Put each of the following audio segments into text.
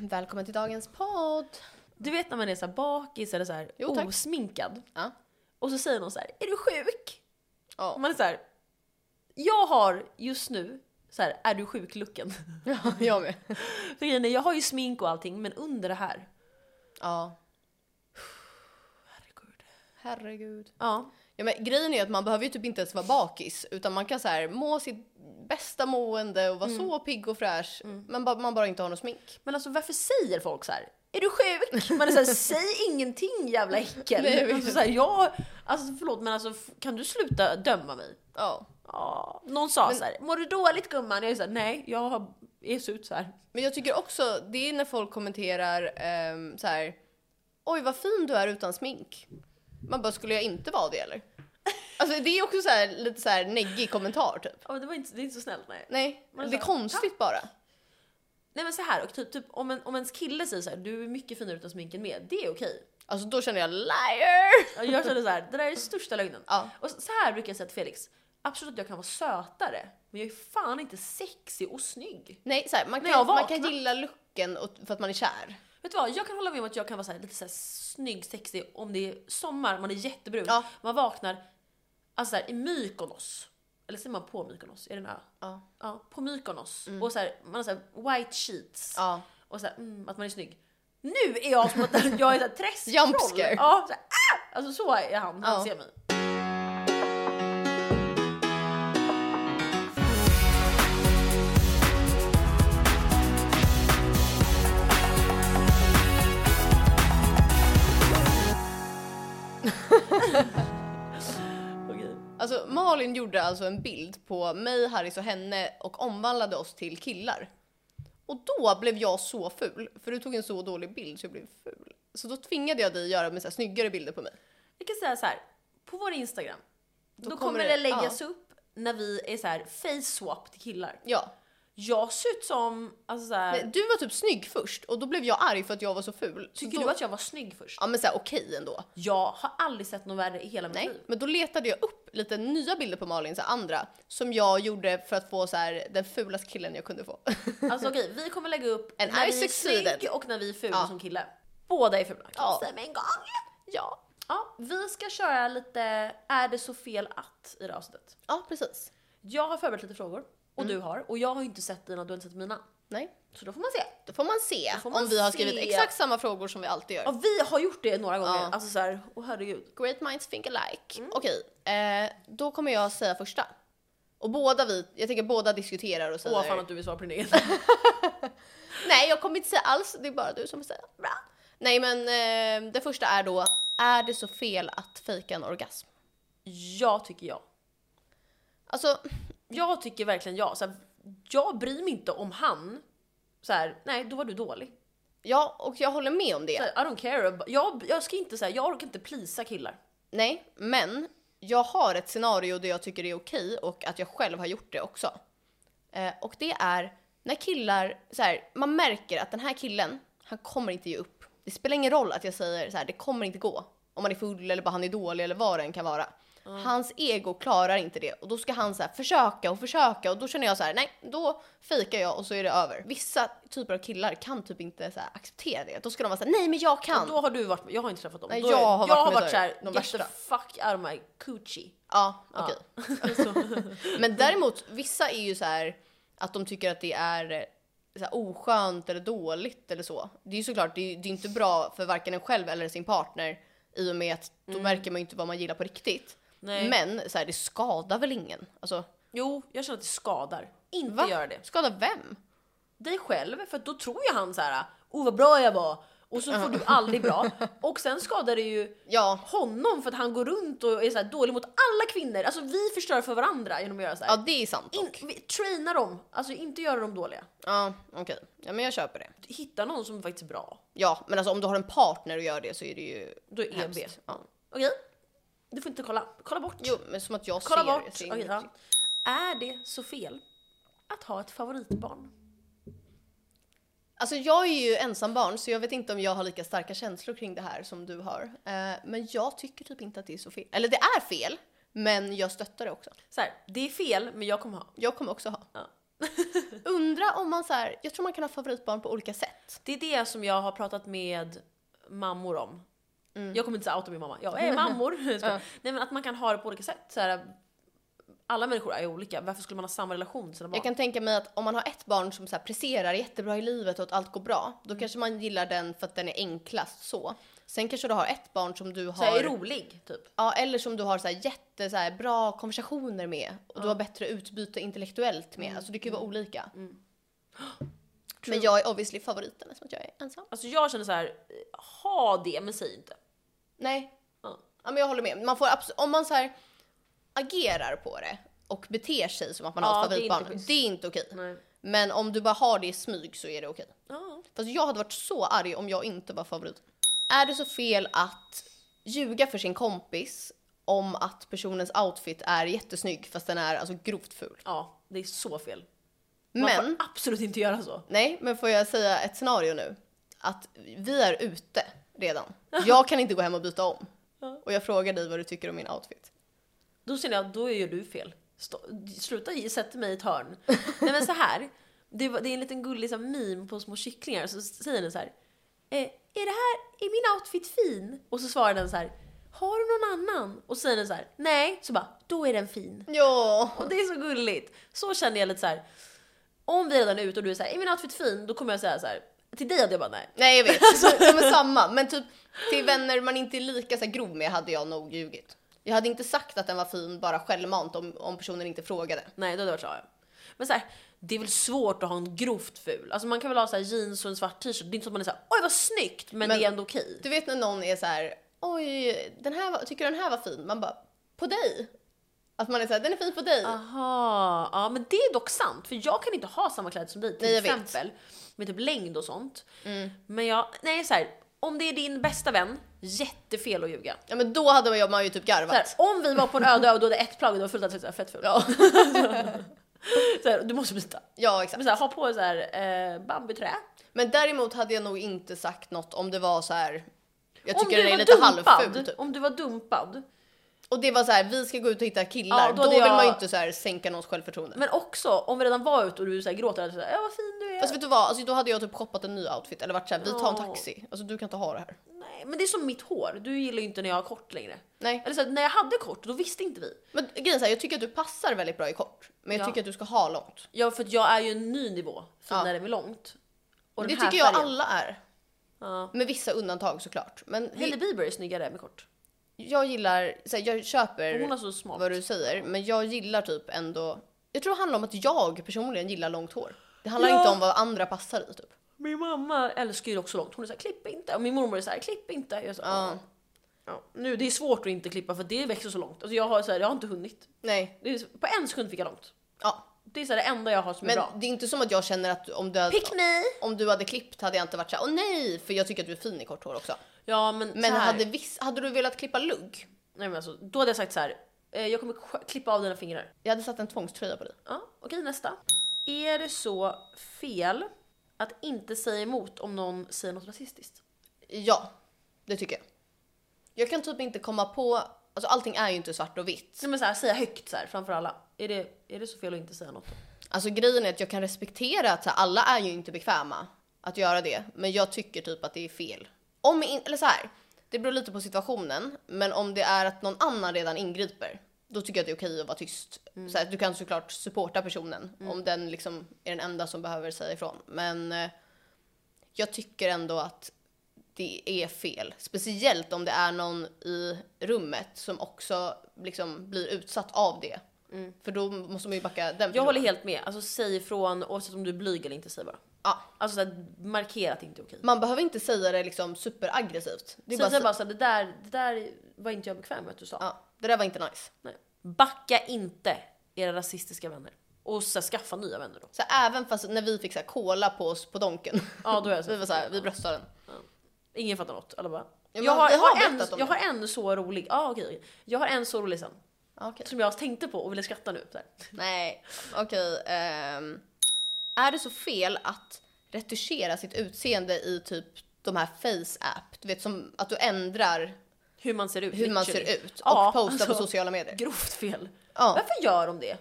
Välkommen till dagens podd. Du vet när man är så här bakis eller så här Jo, tack. osminkad. Ja. Och så säger någon så här, är du sjuk? Ja. Och man är så här, jag har just nu så här, är du sjuk-looken. ja, jag med. För grejen är, jag har ju smink och allting, men under det här, Ja, herregud. herregud. Ja, Ja, men grejen är att man behöver ju typ inte ens vara bakis utan man kan så här må sitt bästa mående och vara så pigg och fräsch men ba- man bara inte har något smink. men alltså varför säger folk så här? Är du sjuk? Man är så här, säg ingenting jävla äckel. Nej, alltså, så här, jag, alltså förlåt men alltså kan du sluta döma mig? Ja. Ja. Någon sa Men- så här, mår du dåligt gumman? Jag är så här, nej jag har, är så ut så här. Men jag tycker också, det är när folk kommenterar ehm, så här. Oj vad fin du är utan smink. Man bara, skulle jag inte vara det eller? Alltså det är också så här, lite så här neggig kommentar typ. Ja, men det, var inte, det är inte så snällt nej. Nej, Men det är så- konstigt bara. Nej men så här, och typ, typ om, en, om ens kille säger så här, du är mycket finare utan smink än med, det är okej. Alltså då känner jag liar! Och Jag känner så här, det där är största lögnen. Ja. Och så här brukar jag säga till Felix, absolut jag kan vara sötare, men jag är fan inte sexig och snygg. Nej, så här, man, jag kan, man vaknar. kan gilla looken och, för att man är kär. Vet du vad, jag kan hålla med om att jag kan vara så här, lite så här snygg, sexig om det är sommar, man är jättebrun, Ja. man vaknar alltså så här, i Mykonos. Eller säger man på Mykonos? Är det en ö? Ja. Ja, på Mykonos. Och så här, man har så här white sheets. Ja. Och så här, mm, att man är snygg. Nu är jag som att jag är ett träsktroll. Jump scare. Ja, så här, ah! Alltså så är han, han Ja. ser mig. Alltså Malin gjorde alltså en bild på mig, Harris och henne och omvandlade oss till killar. Och då blev jag så ful, för du tog en så dålig bild så jag blev ful. Så då tvingade jag dig att göra med så här snyggare bilder på mig. Jag kan säga så här, på vår Instagram, då, Då kommer det, det- läggas upp när vi är så här face swap till killar. Ja. Jag ser ut som, alltså så här, Nej, Du var typ snygg först och då blev jag arg för att jag var så ful. Så tycker då, du att jag var snygg först? Ja men såhär okej ändå. Jag har aldrig sett något värre i hela mitt Nej, liv. men då letade jag upp lite nya bilder på Malin, så andra, som jag gjorde för att få så här den fulaste killen jag kunde få. Alltså okej, vi kommer lägga upp And när I vi är succeeded. snygg och när vi är fula Ja. som kille. Båda är fula, kan Ja. säga med en gång. ja. Ja, vi ska köra lite Är det så fel att i det avsnittet. Ja, precis. Jag har förberett lite frågor och Mm. du har och jag har inte sett dina, du har inte sett mina. Nej, Så då får man se. då får man se får man om vi har se. skrivit exakt samma frågor som vi alltid gör. Ja, vi har gjort det några gånger. Ja. Alltså såhär, åh herregud. Great minds think alike. Mm. Okej, eh, då kommer jag säga första. Och båda vi, jag tänker båda diskuterar och säger... Åh fan att du vill svara på din egen. Nej, jag kommer inte säga alls, det är bara du som får säga. Bra. Nej, men eh, det första är då, är det så fel att fejka en orgasm? Jag tycker ja. Alltså, Jag tycker verkligen ja. Så här, jag bryr mig inte om han, så här, nej då var du dålig. ja, och jag håller med om det. Så här, I don't care. Jag, jag ska inte säga, jag orkar inte plisa killar. Nej, men jag har ett scenario där jag tycker det är okej och att jag själv har gjort det också. Eh, och det är när killar, så här, man märker att den här killen, han kommer inte ge upp. Det spelar ingen roll att jag säger så här, det kommer inte gå. Om man är full eller bara han är dålig eller vad det än kan vara. Hans ego klarar inte det och då ska han så här, försöka och försöka och då känner jag så här, nej, då fejkar jag och så är det över. Vissa typer av killar kan typ inte så här, acceptera det. Då ska de vara så här, nej men jag kan. Och då har du varit jag har inte träffat dem. Nej, jag har varit jag har varit så här, såhär, de get värsta. the fuck out of my coochie. Ja, Ja. okej. Men däremot, vissa är ju så här att de tycker att det är så här, oskönt eller dåligt eller så. Det är ju såklart, det är, det är inte bra för varken en själv eller sin partner i och med att då märker man ju inte vad man gillar på riktigt. Nej. Men så här, det skadar väl ingen? Alltså, Jo, jag känner att det skadar. Inte va? göra det. Skadar vem? Dig själv, för att då tror ju han så här, oh vad bra jag var. Och så får du aldrig bra. Och sen skadar det ju Ja, honom för att han går runt och är så här dålig mot alla kvinnor. Alltså vi förstör för varandra genom att göra så här. ja det är sant In, dock. vi, traina dem, alltså inte göra dem dåliga. Ja, okej. Ja, men jag köper det. Hitta någon som faktiskt är bra. Ja, men alltså om du har en partner och gör det så är det ju Då är EB. hemskt. Ja. Okej? Du får inte kolla. Kolla bort. Jo, men som att jag kolla ser bort. ser inget- ja. Är det så fel att ha ett favoritbarn? Alltså jag är ju ensambarn så jag vet inte om jag har lika starka känslor kring det här som du har. Eh, men jag tycker typ inte att det är så fel. Eller det är fel, men jag stöttar det också. Så här, det är fel, men jag kommer ha. Jag kommer också ha. Ja. Undra om man så här, jag tror man kan ha favoritbarn på olika sätt. Det är det som jag har pratat med mammor om. Mm. Jag kommer inte säga outa min mamma. Jag är mammor. Skojar. Nej men att man kan ha det på olika sätt. Så här, alla människor är olika. Varför skulle man ha samma relation till sina barn? Jag kan tänka mig att om man har ett barn som så här presterar jättebra i livet och att allt går bra, då kanske man gillar den för att den är enklast så. Sen kanske du har ett barn som du Så här, är har, rolig, typ. ja, eller som du har så här jätte så här, bra konversationer med och du har bättre utbyte intellektuellt med. Alltså det kan ju vara olika. Men jag är obviously favoriten eftersom jag är ensam. Alltså jag känner så här, ha det men säg inte. Nej. Ja. Ja, men jag håller med. Man får om man så här agerar på det och beter sig som att man har Ja, ett det är inte favoritbarn, det är inte okej. Nej. Men om du bara har det i smyg så är det okej. Ja. Fast jag hade varit så arg om jag inte var favorit. Är det så fel att ljuga för sin kompis om att personens outfit är jättesnygg fast den är alltså grovt ful? ja, det är så fel. Man Men, får absolut inte göra så. nej, men får jag säga ett scenario nu? Att vi är ute redan. Jag kan inte gå hem och byta om. Och jag frågar dig vad du tycker om min outfit. Då känner jag, då gör du fel. Stå, sluta sätta mig i ett hörn. Nej men så här. Det, var- det är en liten gullig så här, meme på små kycklingar. Så säger den så här. Eh, är det här, är min outfit fin? Och så svarar den så här. Har du någon annan? Och så säger den så här. Nej. Så bara, då är den fin. Ja, Och det är så gulligt. Så känner jag lite så här. Om vi redan är ute och du är så här, är min outfit fin? Då kommer jag säga så här. Till dig hade jag bara nej. nej jag vet. De är samma. Men typ till vänner man inte är lika så här grov med hade jag nog ljugit. Jag hade inte sagt att den var fin bara självmant om, om personen inte frågade. Nej, då hade det varit så. Ja. Men så här, det är väl svårt att ha en grovt ful. Alltså man kan väl ha så här jeans och en svart t-shirt. Det är inte så att man är så här, oj vad snyggt, men, Men- det är ändå okej. Du vet när någon är så här, oj, den här var, tycker du den här var fin? Man bara, på dig? Att man är så här, den är fin på dig. Aha, ja men det är dock sant. För jag kan inte ha samma kläder som dig till Nej, jag vet. Mm. Med typ längd och sånt. Men jag, nej så här, om det är din bästa vän, jättefel att ljuga. Ja men då hade man ju, typ Så här, garvat. om vi var på en öde ö och du hade ett plagg och du var fullt av så här, fett ful. Ja. Så här, du måste byta. ja exakt. Men så här, ha på så här, eh, bambuträ. Men däremot hade jag nog inte sagt något om det var så här. Jag tycker den är lite halvful typ. om du var dumpad. Och det var så här, vi ska gå ut och hitta killar. Ja, då då vill jag- man ju inte så här sänka någons självförtroende. Men också om vi redan var ute och du så här gråter, så här, ja vad fin är. Fast vet du vad, alltså, då hade jag typ shoppat en ny outfit eller varit såhär, vi tar en taxi. Alltså du kan inte ha det här. Nej, men det är som mitt hår. Du gillar ju inte när jag har kort längre. Nej. Eller så här, när jag hade kort, då visste inte vi. Men grejen är så här, jag tycker att du passar väldigt bra i kort. Men jag Ja. tycker att du ska ha långt. Ja, för att jag är ju en ny nivå finare med långt. Och det den här tycker jag färgen. alla är. Ja. Med vissa undantag såklart. Men Hailey det, Bieber är snyggare med kort. jag gillar, så här, jag köper Hon har så smart. vad du säger. Men jag gillar typ ändå, jag tror det handlar om att jag personligen gillar långt hår. Det handlar Ja. inte om vad andra passar i typ. Min mamma älskar ju också långt. Hon är såhär, klipp inte. Och min mormor är såhär, klipp inte. Jag är så, Ja. ja. Nu, det är svårt att inte klippa för det växer så långt. Alltså jag har, så här, jag har inte hunnit. Nej. Det är, på en sekund fick jag långt. Ja. Det är så här, det enda jag har som är Men bra. det är inte som att jag känner att om du, hade, om du hade klippt hade jag inte varit såhär, åh nej, för jag tycker att du är fin i kort hår också. Ja men, Men hade, viss, hade du velat klippa lugg? Nej, men alltså, då hade jag sagt så här. Eh, jag kommer klippa av dina fingrar. Jag hade satt en tvångströja på dig. Ja, okej nästa. Är det så fel att inte säga emot om någon säger något rasistiskt? Ja, det tycker jag. Jag kan typ inte komma på, alltså allting är ju inte svart och vitt. Nej, men så här, säga högt så här, framför alla. Är det, är det så fel att inte säga något? Alltså grejen är att jag kan respektera att så här, alla är ju inte bekväma att göra det, men jag tycker typ att det är fel. Om, in, eller så här, det beror lite på situationen, men om det är att någon annan redan ingriper, då tycker jag att det är okej att vara tyst. Så här, du kan såklart supporta personen om den liksom är den enda som behöver säga ifrån. Men eh, jag tycker ändå att det är fel. Speciellt om det är någon i rummet som också liksom blir utsatt av det. För då måste man ju backa den Jag personen. håller helt med. Alltså säg ifrån oavsett om du är blyg eller inte, säg bara. Ja, Alltså så här, markera att det inte är okej. man behöver inte säga det liksom superaggressivt. Det är Säg bara, bara, så, bara så här, det där, det där var inte jag bekväm med att du sa. ja, det där var inte nice. Nej. Backa inte era rasistiska vänner. Och så här, skaffa nya vänner då. Så även fast när vi fick så här cola på oss på Donken. Ja, då är jag så vi var så här, vi bröstade den. Ingen fattar något. Alla bara. jag, har, jag, har en, jag det. har en så rolig, ja okej, okej. Jag har en så rolig sen. Ja, Okej. Som jag tänkte på och ville skratta nu. Nej, okej. ehm, är det så fel att retuschera sitt utseende i typ de här face app? Du vet som att du ändrar Hur man ser ut. hur man ser ut och Ja, postar på alltså, sociala medier. Grovt fel. Ja. Varför gör de det?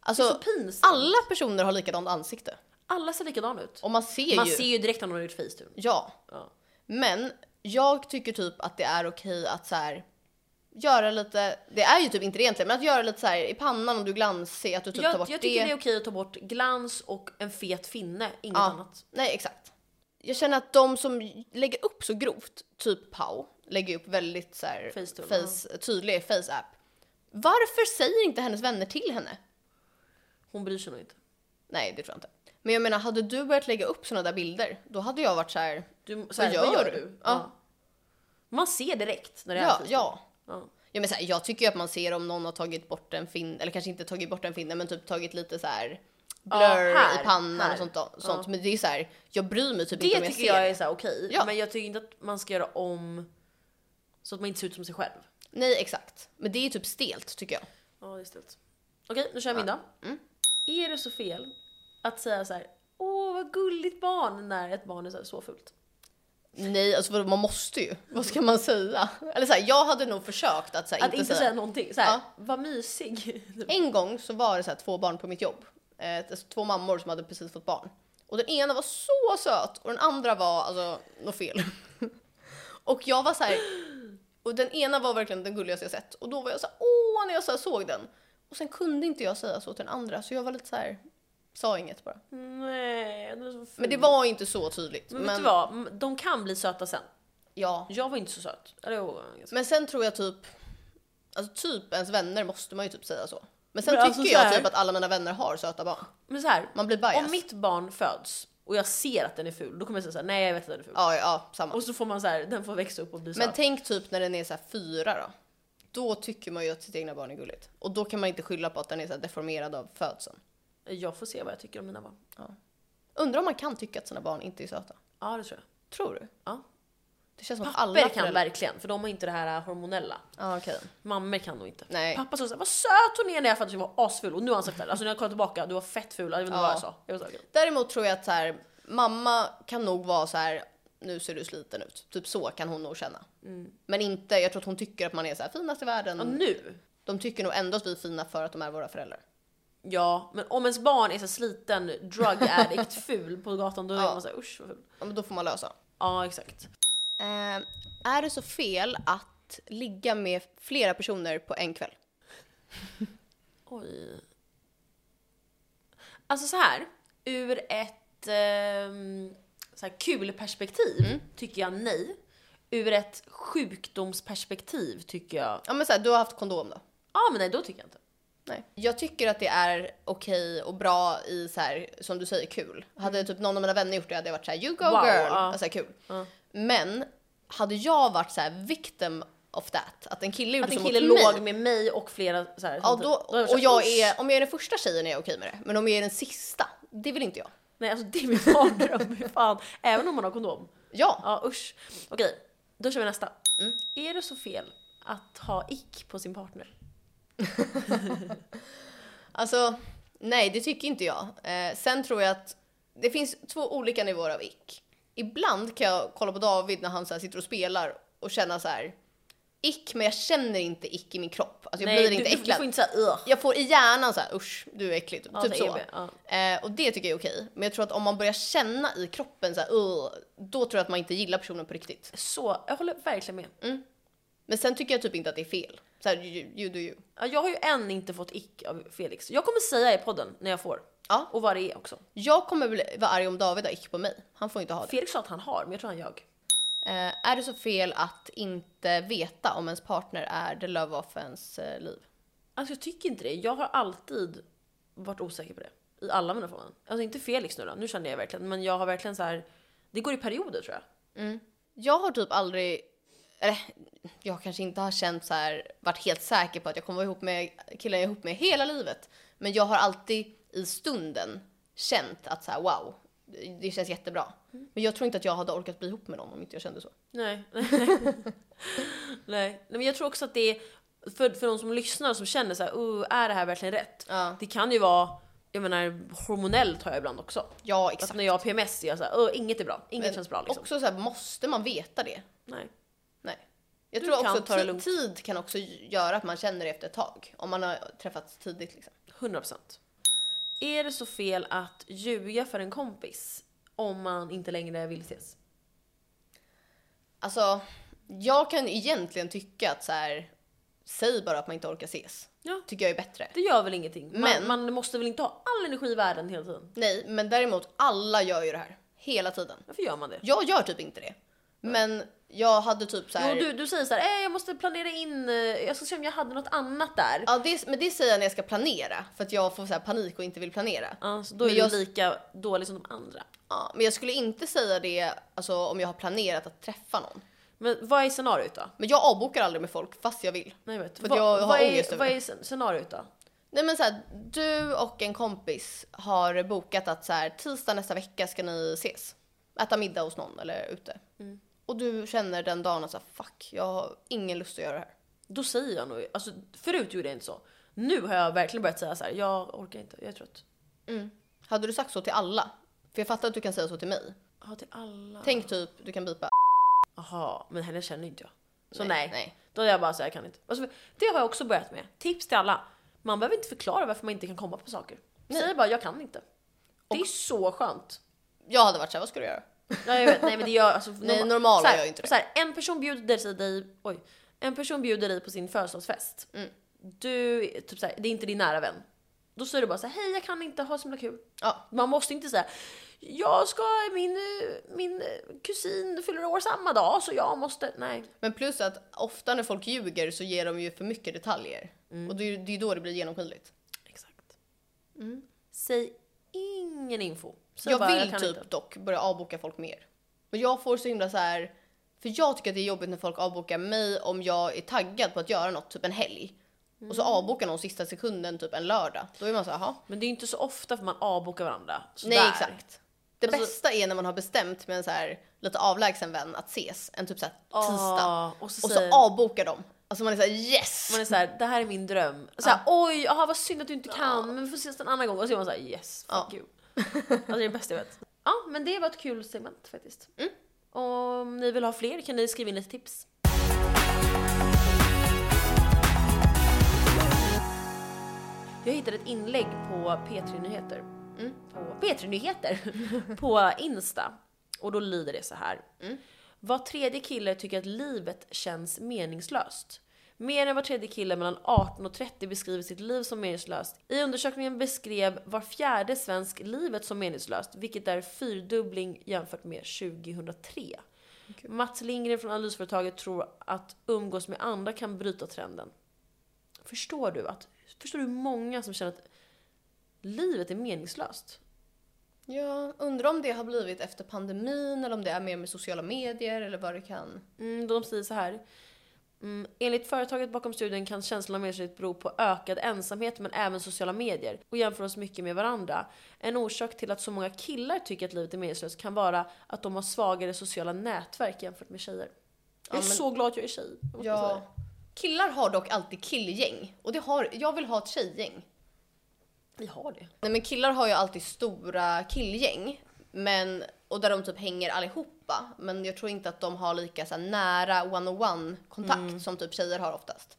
Alltså, det är så pinsamt. alla personer har likadant ansikte. Alla ser likadana ut. Och man ser Man ju. ser ju direkt om någon har gjort facetune. Ja. Ja. Men jag tycker typ att det är okej att så här göra lite, det är ju typ inte det egentligen, men att göra lite så här i pannan om du glansig, att du typ tar Jag, bort jag tycker det. det är okej att ta bort glans och en fet finne, inget Ja. annat. Nej, exakt. Jag känner att de som lägger upp så grovt, typ Pau, lägger upp väldigt så här Facetune, face, tydlig face-app. Varför säger inte hennes vänner till henne? Hon bryr sig nog inte. Nej, det tror jag inte. Men jag menar, hade du börjat lägga upp såna där bilder, då hade jag varit så här. Du, så här, gör vad gör du? du? Ja. Man ser direkt när det är Ja, facetune. ja. Ja. Ja, men så här, jag tycker ju att man ser om någon har tagit bort en fin, eller kanske inte tagit bort en finne, men typ tagit lite så här blur Ja, här, i pannan här. och sånt. Sånt. Men det är så här, jag bryr mig typ Det inte om jag tycker ser jag det. är så här okej, Ja. men jag tycker inte att man ska göra om så att man inte ser ut som sig själv. Nej, exakt. Men det är typ stelt tycker jag. Ja, det är stelt. Okej, nu kör jag min då. Mm. Är det så fel att säga så här, åh vad gulligt barn, när ett barn är så, så fult? Nej, alltså man måste ju. Vad ska man säga? Eller så här, jag hade nog försökt att så här, Att inte, inte säga. säga någonting. Så här, Ja. vad mysig. En gång så var det så här, två barn på mitt jobb. Eh, alltså, två mammor som hade precis fått barn. Och den ena var så söt och den andra var alltså något fel. och jag var så här. Och den ena var verkligen den gulligaste jag sett. Och då var jag så här, åh när jag så såg den. Och sen kunde inte jag säga så till den andra så jag var lite så här. sa inget bara. Nej, är så. Men det var inte så tydligt. Men, vet du vad? De kan bli söta sen. Ja. Jag var inte så söt. Ganska- Men sen tror jag typ, alltså typ ens vänner måste man ju typ säga så. Men sen Men tycker alltså så jag typ att alla mina vänner har söta barn. Men så här, Man blir biased. om mitt barn föds och jag ser att den är ful, då kommer jag säga så här, nej jag vet att den är ful. Ja, ja, samma. Och så får man så här, den får växa upp och bli Men söt. tänk typ när den är så här fyra då. Då tycker man ju att sitt egna barn är gulligt. Och då kan man inte skylla på att den är så här deformerad av födseln. Jag får se vad jag tycker om mina barn. Undrar om man kan tycka att sina barn inte är söta? Ja, det tror jag. Tror du? Ja. Det känns som att alla kan verkligen, för de har inte det här hormonella. Ja, okej. Mammor kan nog inte. Nej. Pappa sa såhär, vad söt hon är när jag föddes, jag var asful. Och nu har han sagt det. Alltså när jag kollar tillbaka, du var fett ful. Jag vet inte vad jag sa. Jag var. Däremot tror jag att så här, mamma kan nog vara så här. nu ser du sliten ut. Typ så kan hon nog känna. Men inte, jag tror att hon tycker att man är så här finast i världen. Ja, nu? De tycker nog ändå att vi är fina för att de är våra föräldrar. Ja, men om ens barn är så sliten, drug addict, ful på gatan, då är Ja. man såhär usch vad ful. Ja, men då får man lösa. Ja, exakt. Eh, är det så fel att ligga med flera personer på en kväll? Oj. Alltså så här, ur ett ehm, så här kul perspektiv Mm. tycker jag nej. Ur ett sjukdomsperspektiv tycker jag, Ja men så här, du har haft kondom då? ja men nej då tycker jag inte. Nej. Jag tycker att det är okej och bra i så här, som du säger, kul. Hade typ någon av mina vänner gjort det hade jag varit så här, you go Mm. Wow, girl. ja. Alltså kul. Ja. Men hade jag varit så här victim of that, att en kille gjorde Att en så kille mot mig. låg med mig och flera så här, Ja, samtidigt. då, hade och jag är, om jag är den första tjejen är jag okej med det. Men om jag är den sista, det vill inte jag. Nej alltså det är min mardröm, fy fan. Även om man har kondom. Ja, Ja usch. Okej, då kör vi nästa. Mm. Är det så fel att ha ick på sin partner? Alltså, nej det tycker inte jag. Eh, sen tror jag att det finns två olika nivåer av ick. Ibland kan jag kolla på David när han så här sitter och spelar och känna så här ick, men jag känner inte ick i min kropp. Alltså jag Nej, blir du, inte du, du äcklad. får inte säga ugh. Jag får i hjärnan så här usch, du är äcklig. Ja, typ så. det, ja. Eh, och det tycker jag är okej. Men jag tror att om man börjar känna i kroppen så här, då tror jag att man inte gillar personen på riktigt. Så, jag håller verkligen med. Men sen tycker jag typ inte att det är fel. Så här, you, you do you. Ja, Jag har ju än inte fått ick av Felix. Jag kommer säga i podden när jag får. Ja. Och vad det är också. Jag kommer bli, vara arg om David har ick på mig. Han får inte ha det. Felix sa att han har, men jag tror han ljög. Eh, är det så fel att inte veta om ens partner är the love of ens eh, liv? Alltså jag tycker inte det. Jag har alltid varit osäker på det. I alla mina förhållanden. Alltså inte Felix nu då, nu känner jag verkligen. Men jag har verkligen så här. Det går i perioder tror jag. Jag har typ aldrig, eller jag kanske inte har känt så här, varit helt säker på att jag kommer vara ihop med killen jag är ihop med hela livet. Men jag har alltid i stunden känt att så här, wow, det känns jättebra. Men jag tror inte att jag hade orkat bli ihop med någon om inte jag kände så. Nej. Nej. Men jag tror också att det är för, för de som lyssnar som känner så här, uh, är det här verkligen rätt? Ja, Det kan ju vara, jag menar hormonellt har jag ibland också. ja Att exakt. när jag har PMS är jag så här, uh, inget är bra, inget Men känns bra liksom. Också så här, måste man veta det? Nej. Jag Du tror också det tid, tid kan också göra att man känner det efter ett tag. Om man har träffats tidigt liksom. 100%. Är det så fel att ljuga för en kompis om man inte längre vill ses? Alltså, jag kan egentligen tycka att så här, säg bara att man inte orkar ses. Ja. Tycker jag är bättre. Det gör väl ingenting? Man, Men- man måste väl inte ha all energi i världen hela tiden? Nej, men däremot alla gör ju det här. Hela tiden. Varför gör man det? Jag gör typ inte det. Men jag hade typ så här. Jo, du, du säger så här, eh, jag måste planera in, eh, jag ska se om jag hade något annat där. Ja, det, men det säger jag när jag ska planera. För att jag får så här panik och inte vill planera. Ja, så då är Men du jag- lika dålig som de andra. Ja, men jag skulle inte säga det alltså, om jag har planerat att träffa någon. Men vad är scenariot då? Men jag avbokar aldrig med folk fast jag vill. Nej, vet. För att jag har vad, ångest är, över vad är scen- scenariot då? Nej men så här, du och en kompis har bokat att så här, tisdag nästa vecka ska ni ses. Äta middag hos någon eller ute. Mm. Och du känner den dagen att så här, fuck, jag har ingen lust att göra det här. Då säger jag nog, alltså förut gjorde jag inte så. Nu har jag verkligen börjat säga så här, jag orkar inte, jag är trött. Hade du sagt så till alla? För jag fattar att du kan säga så till mig. Ja, till alla. Tänk typ, du kan bipa. Jaha, men henne känner inte jag. Så nej. nej. Då är jag bara så här, jag kan inte. Alltså, det har jag också börjat med. Tips till alla. Man behöver inte förklara varför man inte kan komma på saker. Säg bara, jag kan inte. Det är så skönt. Jag hade varit såhär, vad ska du göra? Ja, jag vet, nej men det gör alltså, Nej, normala så här, gör inte det. Så här, en person bjuder sig dig, oj, en person bjuder dig på sin födelsedagsfest. Mm. Du, typ så här, det är inte din nära vän. Då säger du bara så här, hej jag kan inte ha så himla kul. Ja, Man måste inte säga, jag ska, min, min kusin fyller år samma dag så jag måste, nej. men plus att ofta när folk ljuger så ger de ju för mycket detaljer. Mm. Och det är ju det är ju då det blir genomskinligt. Exakt. Säg ingen info. Säg jag bara, vill kan typ inte. dock börja avboka folk mer. Men jag får så himla så här. För jag tycker att det är jobbigt när folk avbokar mig om jag är taggad på att göra något, typ en helg. Och så Mm. avbokar någon sista sekunden, typ en lördag. Då är man så här. Men det är inte så ofta för man avbokar varandra. Nej Sådär. exakt. Det Alltså- bästa är när man har bestämt med en så här lite avlägsen vän att ses en typ så här tisdag. Ah, och så, och så säger, avbokar de. Alltså man är såhär yes! man är såhär, det här är min dröm. Såhär, oj, aha, vad synd att du inte kan, men vi får ses en annan gång. Och så är man såhär, yes, fuck Ja. you. Alltså det är det bästa jag vet. Ja, men det var ett kul segment faktiskt. Mm. Om ni vill ha fler kan ni skriva in ett tips. Jag hittade ett inlägg på P3 Nyheter. Mm. På P3 Nyheter! på Insta. Och då lyder det så här. Mm. Var tredje kille tycker att livet känns meningslöst. Mer än var tredje kille mellan 18 och 30 beskriver sitt liv som meningslöst. I undersökningen beskrev var fjärde svensk livet som meningslöst, vilket är fyrdubbling jämfört med 2003. Mats Lindgren från analysföretaget tror att umgås med andra kan bryta trenden. Förstår du att, förstår du hur många som känner att livet är meningslöst? Jag undrar om det har blivit efter pandemin eller om det är mer med sociala medier eller vad det kan. Mm, de säger så här. Mm, enligt företaget bakom studien kan känslan av meningslöshet bero på ökad ensamhet men även sociala medier och jämför oss mycket med varandra. En orsak till att så många killar tycker att livet är meningslöst kan vara att de har svagare sociala nätverk jämfört med tjejer. Jag är Ja, men- så glad att jag är tjej. jag Ja. säga. Killar har dock alltid killgäng och det har, jag vill ha ett tjejgäng. Vi har det. Nej men killar har ju alltid stora killgäng. Men, och där de typ hänger allihopa. Men jag tror inte att de har lika så här, nära one-on-one kontakt som typ tjejer har oftast.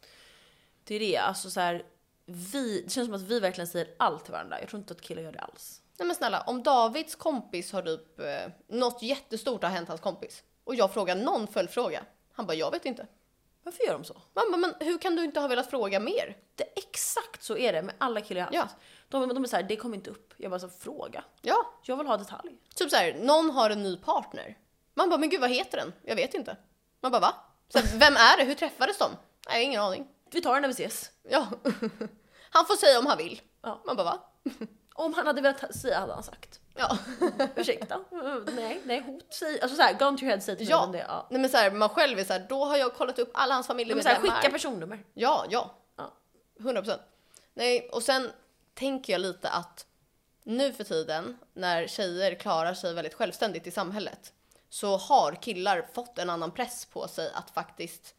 Det är det, alltså så här, vi, det känns som att vi verkligen säger allt till varandra. Jag tror inte att killar gör det alls. Nej men snälla, om Davids kompis har typ eh, något jättestort har hänt hans kompis. Och jag frågar någon följdfråga. Han bara, jag vet inte. Varför gör de så? Mamma, men hur kan du inte ha velat fråga mer? Det, exakt så är det med alla killar jag har Ja. haft. De, de är såhär, det kommer inte upp. Jag bara så fråga. Ja, Jag vill ha detalj. typ så här, någon har en ny partner. Man bara, men gud vad heter den? Jag vet inte. Man bara, va? Så här, vem är det? Hur träffades de? Nej, ingen aning. Vi tar det när vi ses. Ja. Han får säga om han vill. Ja. Man bara, va? Om han hade velat säga hade han sagt. Ja. Ursäkta? Nej, nej, hot. Säg, alltså såhär, gun to your head, säg till Ja. det. Ja. Nej men så här, man själv är så här, då har jag kollat upp alla hans såhär, familjemedlemmar. skicka personnummer. Ja, ja. Ja. 100 procent. Nej, och sen tänker jag lite att nu för tiden när tjejer klarar sig väldigt självständigt i samhället så har killar fått en annan press på sig att faktiskt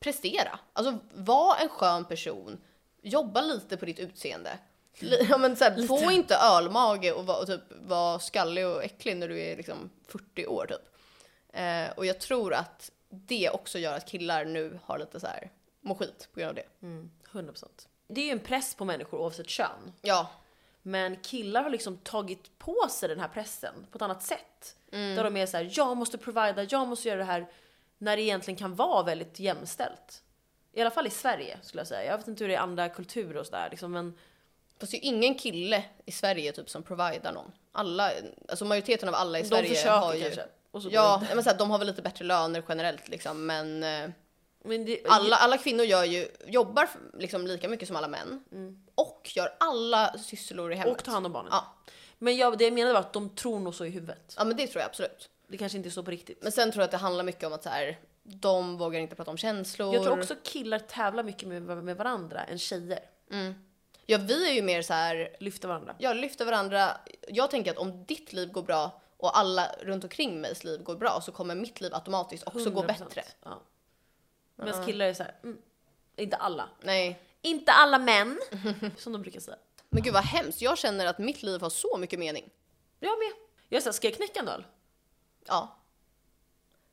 prestera. Alltså var en skön person, jobba lite på ditt utseende. Ja, men så här, få inte ölmage och, vara- och typ vara skallig och äcklig när du är liksom 40 år typ. Eh, och jag tror att det också gör att killar nu har lite så här mår skit på grund av det. Mm, 100%. Det är ju en press på människor oavsett kön. Ja, Men killar har liksom tagit på sig den här pressen på ett annat sätt. Mm. Där de är så här, jag måste provida, jag måste göra det här. När det egentligen kan vara väldigt jämställt. I alla fall i Sverige skulle jag säga. Jag vet inte hur det är i andra kulturer och sådär liksom, men Fast det är ju ingen kille i Sverige typ som providar någon. Alla, alltså majoriteten av alla i de Sverige har ju... kanske. Och så Ja, men så här, de har väl lite bättre löner generellt liksom, men eh, Men det, alla, alla kvinnor gör ju, jobbar liksom lika mycket som alla män. Och gör alla sysslor i hemmet. Mm. och ta hand om barnen. Ja. Men jag, det jag menade var att de tror nog så i huvudet. ja, men det tror jag absolut. Det kanske inte är så på riktigt. Men sen tror jag att det handlar mycket om att så här, de vågar inte prata om känslor. Jag tror också killar tävlar mycket med, med varandra än tjejer. Ja, vi är ju mer så här, Lyfter varandra. jag lyfter varandra. Jag tänker att om ditt liv går bra och alla runt omkring migs liv går bra så kommer mitt liv automatiskt också gå 100%. bättre. Ja. Medan killar är så här, mm, inte alla. Nej, Inte alla män, som de brukar säga. men gud vad hemskt. Jag känner att mitt liv har så mycket mening. Jag med. Jag är såhär, ska jag knäcka en öl? Ja,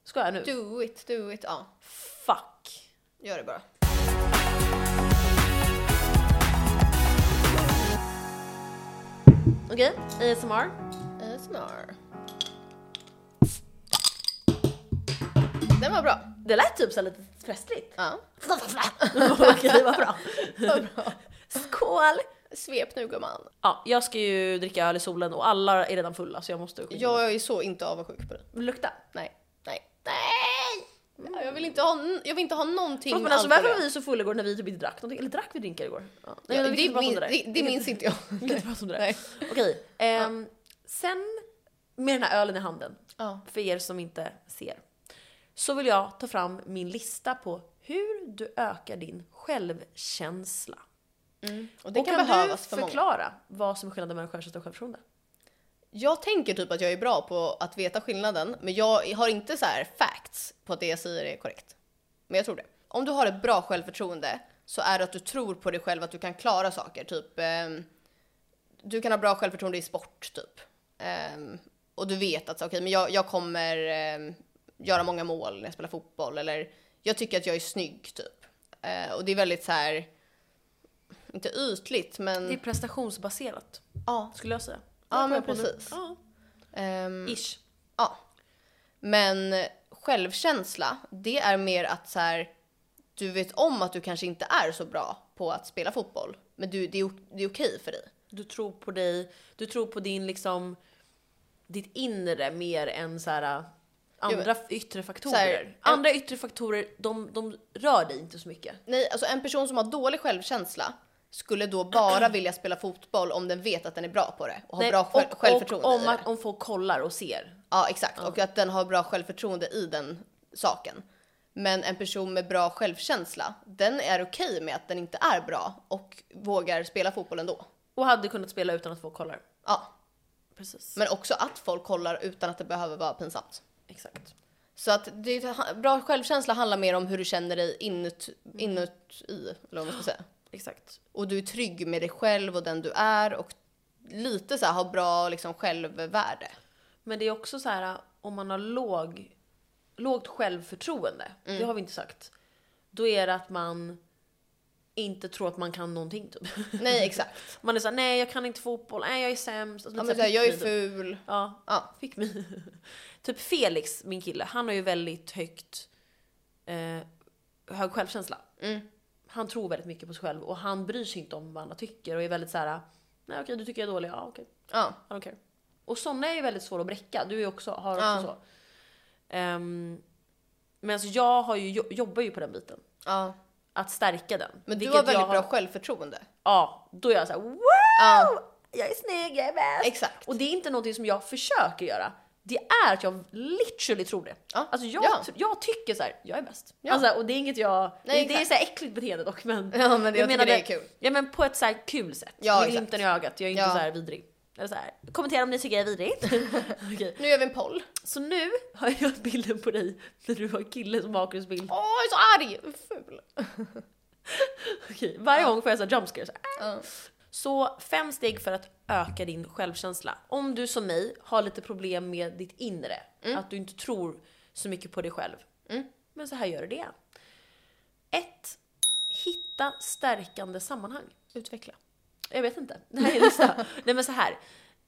Ska jag nu? do it, do it. Ja, Fuck. gör det bara. Okej, ASMR. ASMR. Den var bra. Det lät typ så lite festligt. Ja, Okej, vad bra. vad bra. Skål! Svep nu gumman. Ja, jag ska ju dricka öl i solen och alla är redan fulla så jag måste skynda mig. Jag är så inte avundsjuk på dig. Lukta. Nej, nej, nej! Ja, Jag vill inte ha, jag vill inte ha någonting Förlåt, men alltså varför var vi så fulla igår när vi typ inte drack någonting? Eller drack vi drinkar igår? Ja. Ja, men vi det, kan inte prata om min, där. det, det minns inte jag. Vi kan inte prata om det där. Nej. Okej, ehm, sen med den här ölen i handen, Ja. för er som inte ser, så vill jag ta fram min lista på hur du ökar din självkänsla. Och det och kan, kan behövas du för många. förklara vad som är skillnaden mellan självkänsla och självförtroende? Jag tänker typ att jag är bra på att veta skillnaden, men jag har inte så här facts på att det jag säger är korrekt. Men jag tror det. Om du har ett bra självförtroende så är det att du tror på dig själv att du kan klara saker. Typ, ehm, du kan ha bra självförtroende i sport typ. Ehm, och du vet att okej, men jag, jag kommer ehm, göra många mål när jag spelar fotboll. Eller jag tycker att jag är snygg typ. Eh, och det är väldigt så här, inte ytligt men Det är prestationsbaserat, ja. skulle jag säga. Ja, Jag men precis. Ja, ehm, ish. Ja. Men självkänsla, det är mer att så här, du vet om att du kanske inte är så bra på att spela fotboll, men du, det, är, det är okej för dig. Du tror på dig, du tror på din liksom, ditt inre mer än så här, andra yttre faktorer. här, andra yttre faktorer, de, de rör dig inte så mycket. Nej, alltså en person som har dålig självkänsla skulle då bara vilja spela fotboll om den vet att den är bra på det och har Nej, bra själv, och, självförtroende och i om, det. att, om folk kollar och ser. Ja, exakt. Och att den har bra självförtroende i den saken. Men en person med bra självkänsla, den är okej med att den inte är bra och vågar spela fotboll ändå. Och hade kunnat spela utan att folk kollar. Ja, Precis. Men också att folk kollar utan att det behöver vara pinsamt. Exakt. Så att det, bra självkänsla handlar mer om hur du känner dig inut, inuti, eller vad man ska säga. Exakt. Och du är trygg med dig själv och den du är och lite så här har bra liksom självvärde. Men det är också så här om man har låg, lågt självförtroende, Mm. det har vi inte sagt. Då är det att man inte tror att man kan någonting typ. Nej, exakt. Man är såhär, nej jag kan inte fotboll, nej jag är sämst. Alltså, Ja, men så här, jag är ful. Ja, Ja. fick mig. typ Felix, min kille, han har ju väldigt högt eh, hög självkänsla. Mm. Han tror väldigt mycket på sig själv och han bryr sig inte om vad andra tycker och är väldigt så här. nej okej du tycker jag är dålig, ja okej. Ja. I don't care. Och såna är ju väldigt svåra att bräcka. Du är också, har också Ja. så. Ehm, men alltså jag har ju, jo- jobbar ju på den biten. ja. Att stärka den. Men du har väldigt jag bra självförtroende. Ja, då är jag såhär wow! Ja, Jag är snygg, jag är bäst! exakt. Och det är inte någonting som jag försöker göra. Det är att jag literally tror det. Ja. Alltså jag, Ja. jag tycker så här, jag är bäst. Ja. Alltså, och det är inget jag... Nej, det, det är så här äckligt beteende dock men... Ja, men det, jag, tycker menade- det är kul. Ja men på ett så här kul sätt. Ja, Med glimten i ögat, jag är inte Ja. så här vidrig. Eller så här, kommentera om ni tycker jag är vidrig. Okej. Nu gör vi en poll. Så nu har jag bilden på dig när du har kille som bakgrundsbild. Åh, jag är så arg! Ful. Okej, Varje gång får jag så här jumpscare. Så, här. Ja. Så fem steg för att öka din självkänsla. Om du som mig har lite problem med ditt inre, att du inte tror så mycket på dig själv. Mm. Men så här gör du det. 1. Hitta stärkande sammanhang. Utveckla. Jag vet inte. Det här är en lista. Nej men så här.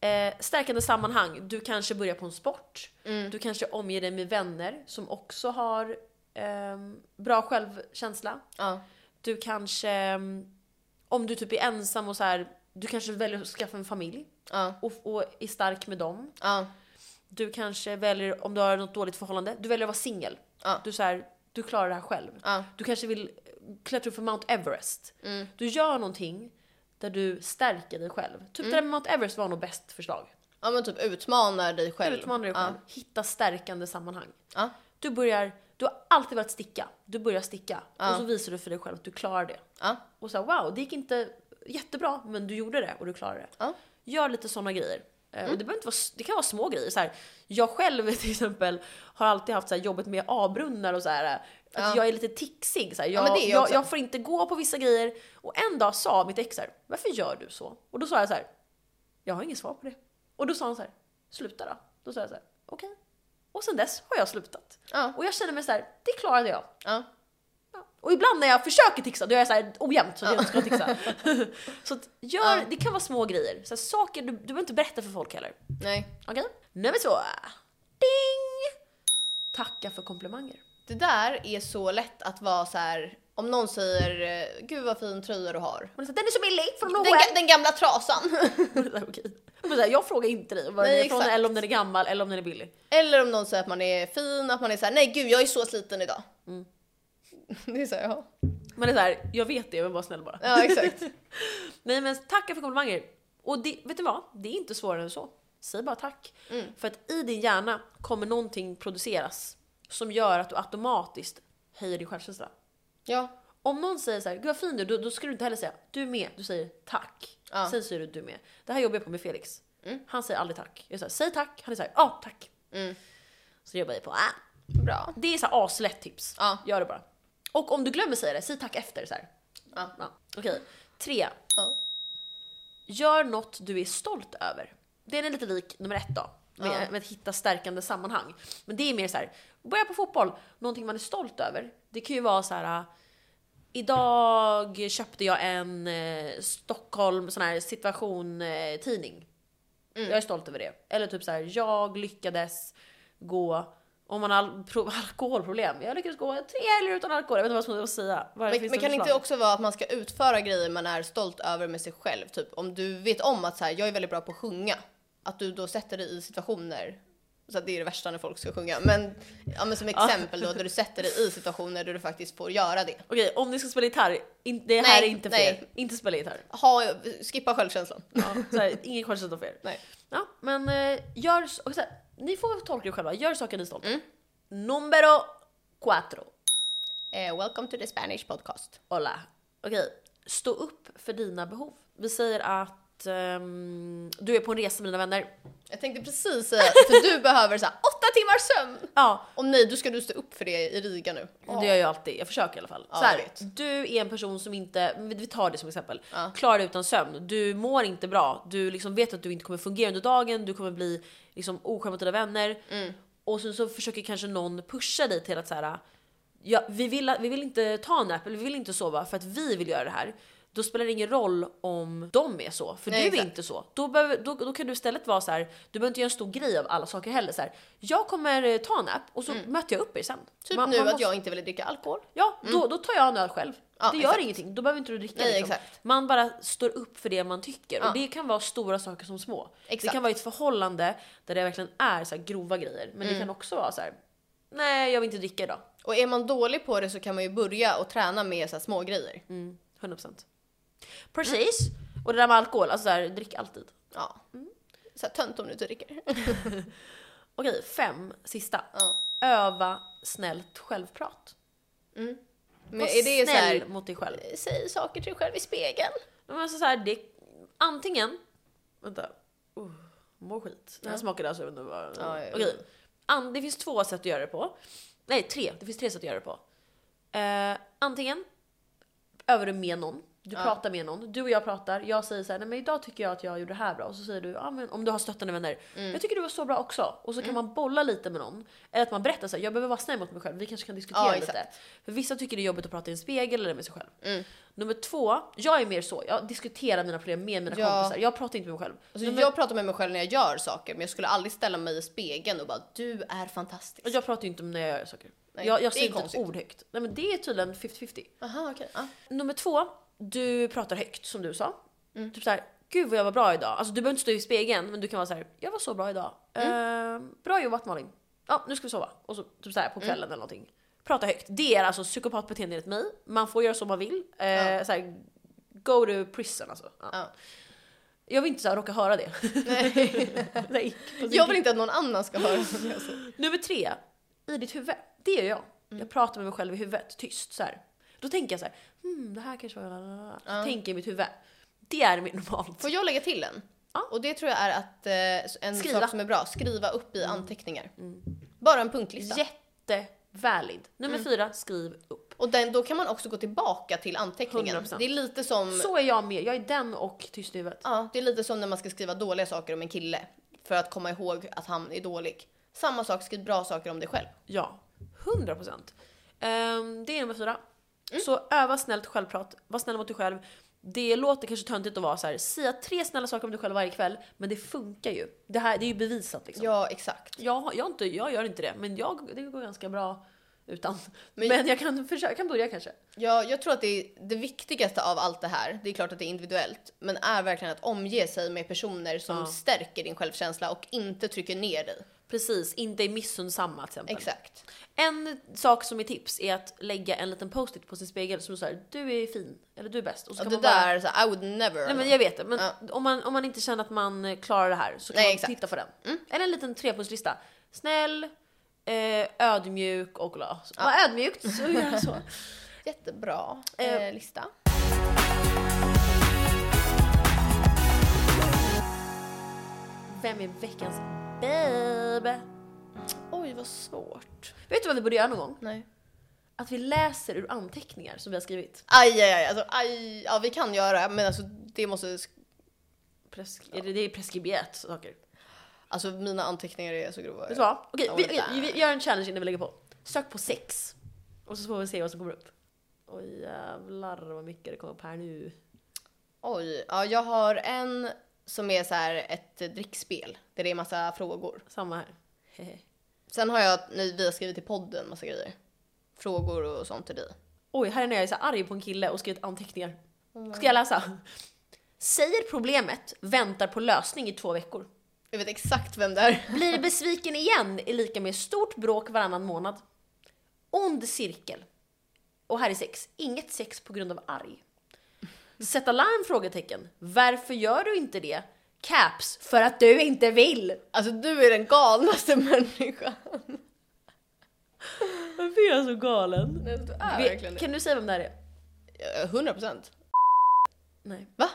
Eh, stärkande sammanhang. Du kanske börjar på en sport. Mm. Du kanske omger dig med vänner som också har ehm, bra självkänsla. Ja. Du kanske, ehm, om du typ är ensam och så här, du kanske väljer att skaffa en familj Ja. och, och är stark med dem. Ja. Du kanske väljer, om du har något dåligt förhållande, du väljer att vara singel. Ja. Du, så här, du klarar det här själv. Du kanske vill klättra upp för Mount Everest. Mm. Du gör någonting där du stärker dig själv. Typ Mm. det där med Mount Everest var nog bäst förslag. ja men typ utmanar dig själv. Utmana dig själv. Hitta stärkande sammanhang. Ja. Du börjar, du har alltid varit sticka. Du börjar sticka. Ja. Och så visar du för dig själv att du klarar det. Ja. Och så wow, det gick inte jättebra, men du gjorde det och du klarade det. Ja. Gör lite sådana grejer. Eh, Mm. Och det, behöver inte vara, det kan vara små grejer. Så här, jag själv till exempel har alltid haft så här, jobbet med A-brunnar och så här. Att Ja. jag är lite tixig. Så här, Ja, jag, jag jag, jag får inte gå på vissa grejer. Och en dag sa mitt ex så varför gör du så? Och då sa jag så här, jag har inget svar på det. Och då sa han så här, sluta då. Då sa jag så här, okej. Och sen dess har jag slutat. Ja. Och jag känner mig så här, det klarade jag. Ja. Och ibland när jag försöker tixa, då är jag så här ojämnt så att jag inte ska tixa. så att gör, det kan vara små grejer. Så här, saker, du, du behöver inte berätta för folk heller. Nej. Okej? Nummer två. Ding! Tacka för komplimanger. Det där är så lätt att vara så här. Om någon säger eh, gud vad fin tröja du har. Och det är så här, den är så billig från Den, H&M. den gamla trasan. Okej. Men så här, jag frågar inte dig var den är från, exakt. eller om den är gammal eller om den är billig. Eller om någon säger att man är fin, att man är så här, nej gud jag är så sliten idag. Mm. Det är så här, ja. Men det är så här, jag vet det, men var snäll bara. Ja exakt. Nej men tacka för komplimanger. Och det, vet du vad? Det är inte svårare än så. Säg bara tack. Mm. För att i din hjärna kommer någonting produceras som gör att du automatiskt höjer din självkänsla. Ja. Om någon säger så här, gud vad fin du är", då, då ska du inte heller säga du är med, du säger tack. Ja. Sen säger du du är med. Det här jobbar jag på med Felix. Mm. Han säger aldrig tack. Jag säger säg tack, han är såhär ja tack. Mm. Så jobbar jag på. Ah. Bra. Det är så här aslätt tips. Ja. Gör det bara. Och om du glömmer säga det, säg tack efter så här. Ja. Ja. Okej. Tre. Gör något du är stolt över. Den är lite lik nummer ett då. Med, med att hitta stärkande sammanhang. Men det är mer så här, börja på fotboll, någonting man är stolt över. Det kan ju vara så här. Idag köpte jag en eh, Stockholm sån här situation eh, tidning. Mm. Jag är stolt över det. Eller typ så här, jag lyckades gå om man har al- pro- alkoholproblem. Jag lyckades gå tre helger utan alkohol. Jag vet inte vad jag ska säga. Vad Men, men det kan för inte också vara att man ska utföra grejer man är stolt över med sig själv? Typ om du vet om att så här, jag är väldigt bra på att sjunga. Att du då sätter dig i situationer, så det är det värsta när folk ska sjunga. Men, ja, men som exempel då, där du sätter dig i situationer där du faktiskt får göra det. Okej, om ni ska spela gitarr, in, det här Nej, är inte för nej. er. Inte spela gitarr. Ha, skippa självkänslan. Ja, här, ingen självkänsla för er. Nej. Ja, men eh, gör... Och så här, ni får tolka det själva. Gör saker ni är stolta Mm. Numero cuatro. Eh, welcome to the Spanish podcast. Hola. Okej, stå upp för dina behov. Vi säger att ehm, du är på en resa med dina vänner. Jag tänkte precis säga, för du behöver så här, åtta timmars sömn. Ja, Och nej, då ska du stå upp för det i Riga nu. det gör jag alltid. Jag försöker i alla fall. Ja, så här, du är en person som inte, vi vi tar det som exempel, Ja. klarar dig utan sömn. Du mår inte bra. Du liksom vet att du inte kommer fungera under dagen. Du kommer bli liksom oskön mot dina vänner. Mm. Och sen så försöker kanske någon pusha dig till att så här, ja, vi, vill, vi vill inte ta en nap eller vi vill inte sova för att vi vill göra det här. Då spelar det ingen roll om de är så, för Nej, du är exakt. inte så. Då, behöver, då, då kan du istället vara så här, du behöver inte göra en stor grej av alla saker heller. Så här, jag kommer eh, ta en nap och så möter jag upp er sen. Typ Man- nu man att måste- jag inte ville dricka alkohol. Ja, då, då tar jag en öl själv. Ja, det gör exakt. ingenting, då behöver inte du dricka. Nej, liksom. Man bara står upp för det man tycker. Ja. Och det kan vara stora saker som små. Det Exakt. kan vara ett förhållande där det verkligen är så här grova grejer. Men det Mm. kan också vara så här. nej jag vill inte dricka idag. Och är man dålig på det så kan man ju börja och träna med så här små grejer. Mm, 100%. Precis. Och det där med alkohol, alltså så här, drick alltid. Ja. Så här, tönt om du inte dricker. Okej, fem, sista. Ja. Öva snällt självprat. Men Var är det så snäll här, mot dig själv. säg saker till dig själv i spegeln. Men alltså så här, det, antingen, vänta, uh, mår skit. Ja. smakade alltså, jag vet inte vad. Ja. Okej, An, det finns två sätt att göra det på. Nej, tre. Det finns tre sätt att göra det på. Eh, antingen övar du med någon Du Ja. pratar med någon, du och jag pratar, jag säger så här, nej men idag tycker jag att jag gjorde det här bra. Och så säger du, ja men om du har stöttande vänner, Mm. jag tycker du var så bra också. Och så kan man bolla lite med någon. Eller att man berättar så här, jag behöver vara snäll mot mig själv, vi kanske kan diskutera Ja, lite. För vissa tycker det är jobbigt att prata i en spegel eller med sig själv. Mm. Nummer två, jag är mer så, jag diskuterar mina problem med mina Ja. kompisar. Jag pratar inte med mig själv. Alltså, Nummer- Jag pratar med mig själv när jag gör saker, men jag skulle aldrig ställa mig i spegeln och bara du är fantastisk. Jag pratar ju inte när jag gör saker. Nej, jag jag säger inte ett ord högt. Nej men det är tydligen 50-50. Aha, okej. Ja. Nummer två, du pratar högt som du sa. Mm. Typ såhär, gud vad jag var bra idag. Alltså du behöver inte stå i spegeln men du kan vara såhär, jag var så bra idag. Mm. Eh, bra jobbat Malin. Ja nu ska vi sova. Och så typ såhär på Mm. kvällen eller någonting. Prata högt. Det är alltså psykopatbeteende enligt mig. Man får göra som man vill. Eh, Ja. såhär, go to prison alltså. Ja. Ja. Jag vill inte såhär råka höra det. Nej. Nej. Jag vill inte att någon annan ska höra det säger. Nummer tre, i ditt huvud. Det gör jag. Mm. Jag pratar med mig själv i huvudet, tyst så här. Då tänker jag så här, hmm, det här kanske var... lalala." Så Ja. tänker i mitt huvud. Det är mitt normalt. Får jag lägga till en? Ja. Och det tror jag är att eh, en Skriva. sak som är bra, skriva upp i anteckningar. Bara en punktlista. Jättevalid. Nummer Mm. fyra, skriv upp. Och den, då kan man också gå tillbaka till anteckningen. 100%. Det är lite som Så är jag med. Jag är den och tyst i huvudet. Ja, det är lite som när man ska skriva dåliga saker om en kille för att komma ihåg att han är dålig. Samma sak, skriv bra saker om dig själv. Ja, 100 procent. Ehm, det är nummer fyra. Mm. Så öva snällt självprat, var snäll mot dig själv. Det låter kanske töntigt att vara så här, säga tre snälla saker om dig själv varje kväll, men det funkar ju. Det här det är ju bevisat liksom. Ja, exakt. Jag, jag, inte, jag gör inte det, men jag, det går ganska bra utan. Men, Men- jag kan, försöka, kan börja kanske. Ja, jag tror att det, är det viktigaste av allt det här, det är klart att det är individuellt, men är verkligen att omge sig med personer som Ja. stärker din självkänsla och inte trycker ner dig. Precis, inte är missundsamma till exempel. Exakt. En sak som är tips är att lägga en liten post-it på sin spegel som säger du är fin eller du är bäst. Och så kan det man bara, där, så här, I would never. Nej men jag vet det, men Ja. om, man, om man inte känner att man eh, klarar det här så kan Nej, man exakt. Mm. titta på den. Eller en liten trepunktslista. Snäll, eh, ödmjuk och glad. Ja. Var ödmjukt så gör så. Jättebra Eh. eh, lista. Vem är veckans babe? Oj, vad svårt. Vet du vad vi borde göra någon gång? Nej. Att vi läser ur anteckningar som vi har skrivit. Aj, aj, aj. Alltså, aj. Ja, vi kan göra, men alltså det måste... sk- Presk- är det, är preskriberat saker. Alltså mina anteckningar är så grova. Vet du vad? Okej, vi, vi, vi gör en challenge innan vi lägger på. Sök på sex. Och så får vi se vad som kommer upp. Oj jävlar vad mycket det kommer upp här nu. Oj, ja, jag har en som är så här ett drickspel där det är massa frågor. Samma här. Hehe. Sen har jag, när vi har skrivit i podden massa grejer. Frågor och sånt till dig. Oj, här är när jag är så arg på en kille och skrivit anteckningar. Ska jag läsa? Säger problemet, väntar på lösning i två veckor. Jag vet exakt vem det är. Blir besviken igen är lika med stort bråk varannan månad. Ond cirkel. Och här är sex. Inget sex på grund av arg. Sätta larm? Frågetecken. Varför gör du inte det? Caps. För att du inte vill. Alltså du är den galnaste människan. Varför är jag så galen? Du är verkligen det. Kan du säga vem det här är? Ja, 100 procent. Nej. Va?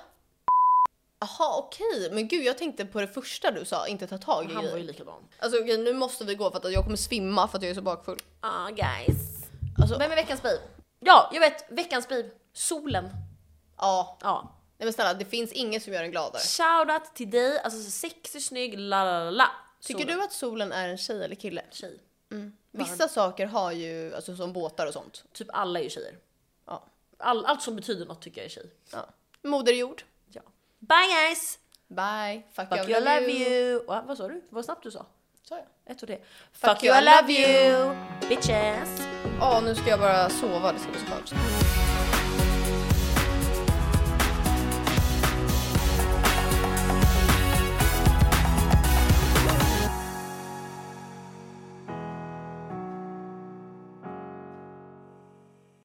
Jaha, okej. Men gud, jag tänkte på det första du sa, inte ta tag i Han var ju grejer. likadan. Alltså okej, nu måste vi gå för att jag kommer svimma för att jag är så bakfull. Ah guys. Alltså, Vem är veckans babe? Ja, jag vet. Veckans babe. Solen. ja. Ja. Nej men snälla, det finns inget som gör en gladare. Shoutout till dig. Alltså så sexig, snygg, la la la. Tycker du att solen är en tjej eller kille? Tjej. Vissa saker har ju, alltså som båtar och sånt. Typ alla är ju tjejer. Ja. All, allt som betyder något tycker jag är tjej. ja. Moder jord. Ja. Bye guys! Bye. Fuck, Fuck you, I love you! Va, vad sa du? Vad snabbt du sa? Sa jag? Ett och det. Fuck Fuck, you, you, I love you! Bitches! Ja, nu ska jag bara sova. Det ska bli så skönt.